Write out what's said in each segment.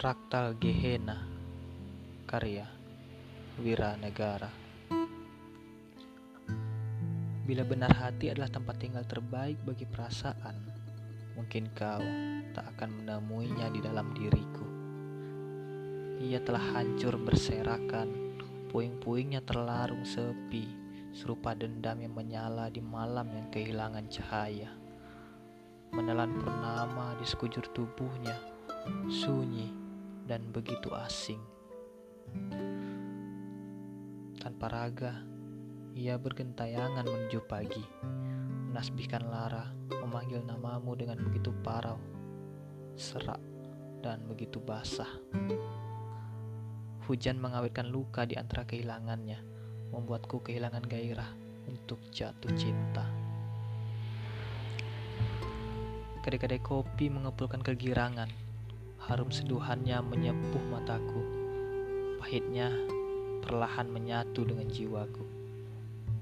Fraktal Gehenna Karya Wira Negara Bila benar hati adalah tempat tinggal terbaik bagi perasaan Mungkin kau tak akan menemuinya di dalam diriku. Ia telah hancur berserakan Puing-puingnya terlarung sepi Serupa dendam yang menyala di malam yang kehilangan cahaya. Menelan purnama di sekujur tubuhnya Sunyi dan begitu asing. Tanpa raga, ia bergentayangan menuju pagi, menasbihkan Lara, memanggil namamu dengan begitu parau, serak, dan begitu basah. Hujan mengawetkan luka di antara kehilangannya, membuatku kehilangan gairah untuk jatuh cinta. Kedai-kedai kopi mengepulkan kegirangan, Harum seduhannya menyepuh mataku. Pahitnya perlahan menyatu dengan jiwaku.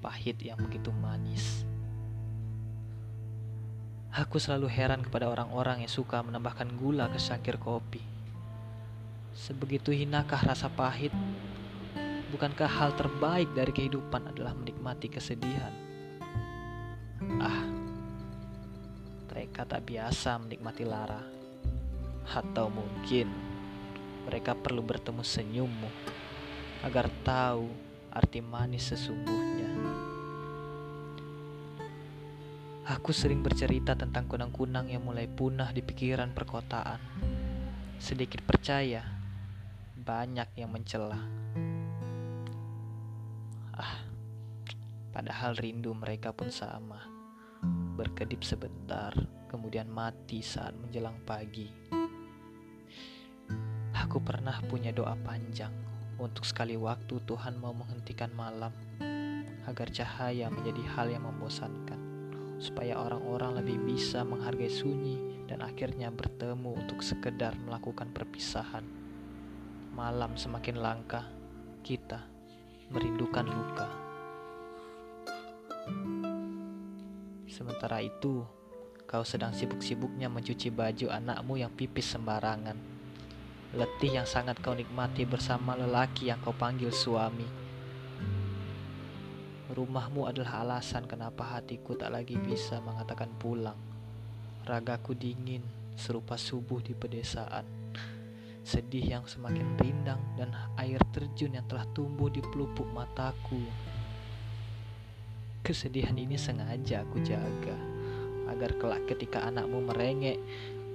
Pahit yang begitu manis. Aku selalu heran kepada orang-orang yang suka menambahkan gula ke sangkir kopi. Sebegitu hinakah rasa pahit? Bukankah hal terbaik dari kehidupan adalah menikmati kesedihan? Ah, mereka tak biasa menikmati lara. Atau mungkin mereka perlu bertemu senyummu agar tahu arti manis sesungguhnya. Aku sering bercerita tentang kunang-kunang yang mulai punah di pikiran perkotaan. Sedikit percaya, banyak yang mencela. Ah, padahal rindu mereka pun sama. Berkedip sebentar, kemudian mati saat menjelang pagi. Aku pernah punya doa panjang untuk sekali waktu Tuhan mau menghentikan malam agar cahaya menjadi hal yang membosankan supaya orang-orang lebih bisa menghargai sunyi dan akhirnya bertemu untuk sekedar melakukan perpisahan. Malam semakin langka, kita merindukan luka. Sementara itu, kau sedang sibuk-sibuknya mencuci baju anakmu yang pipis sembarangan letih yang sangat kau nikmati bersama lelaki yang kau panggil suami. Rumahmu adalah alasan kenapa hatiku tak lagi bisa mengatakan pulang. Ragaku dingin serupa subuh di pedesaan. Sedih yang semakin rindang dan air terjun yang telah tumbuh di pelupuk mataku. Kesedihan ini sengaja aku jaga agar kelak ketika anakmu merengek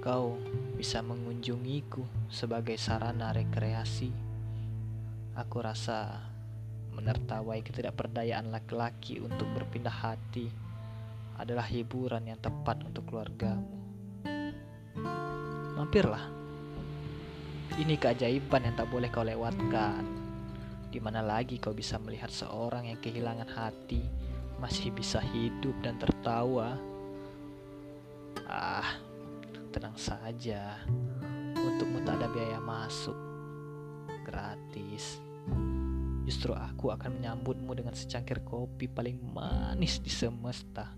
kau bisa mengunjungiku sebagai sarana rekreasi. Aku rasa menertawai ketidakperdayaan laki-laki untuk berpindah hati adalah hiburan yang tepat untuk keluargamu. Mampirlah. Ini keajaiban yang tak boleh kau lewatkan. Di mana lagi kau bisa melihat seorang yang kehilangan hati masih bisa hidup dan tertawa? Ah, tenang saja. Untukmu tak ada biaya masuk. Gratis. Justru aku akan menyambutmu dengan secangkir kopi paling manis di semesta.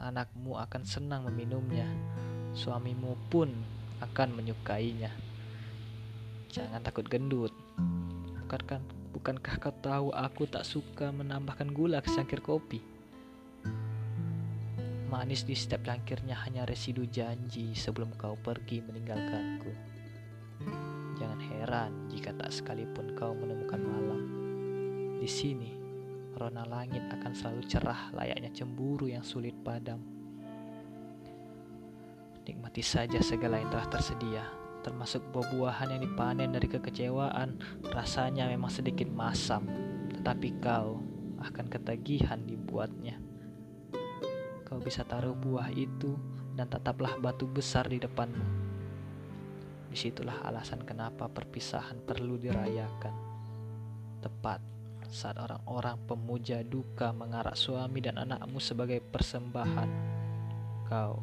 Anakmu akan senang meminumnya. Suamimu pun akan menyukainya. Jangan takut gendut. Bukankah, bukankah kau tahu aku tak suka menambahkan gula ke secangkir kopi? Manis di setiap cangkirnya hanya residu janji sebelum kau pergi meninggalkanku. Jangan heran jika tak sekalipun kau menemukan malam. Di sini, rona langit akan selalu cerah layaknya cemburu yang sulit padam. Nikmati saja segala yang telah tersedia, termasuk buah-buahan yang dipanen dari kekecewaan. Rasanya memang sedikit masam, tetapi kau akan ketagihan dibuatnya kau bisa taruh buah itu dan tetaplah batu besar di depanmu. Di situlah alasan kenapa perpisahan perlu dirayakan. Tepat saat orang-orang pemuja duka mengarak suami dan anakmu sebagai persembahan, kau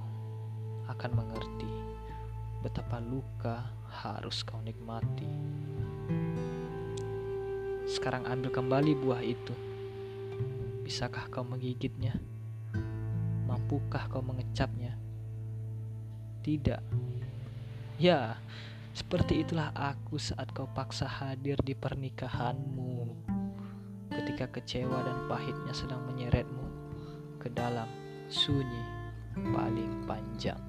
akan mengerti betapa luka harus kau nikmati. Sekarang ambil kembali buah itu. Bisakah kau menggigitnya? Mampukah kau mengecapnya? Tidak. Ya, Seperti itulah aku saat kau paksa hadir di pernikahanmu. Ketika kecewa dan pahitnya sedang menyeretmu ke dalam sunyi paling panjang.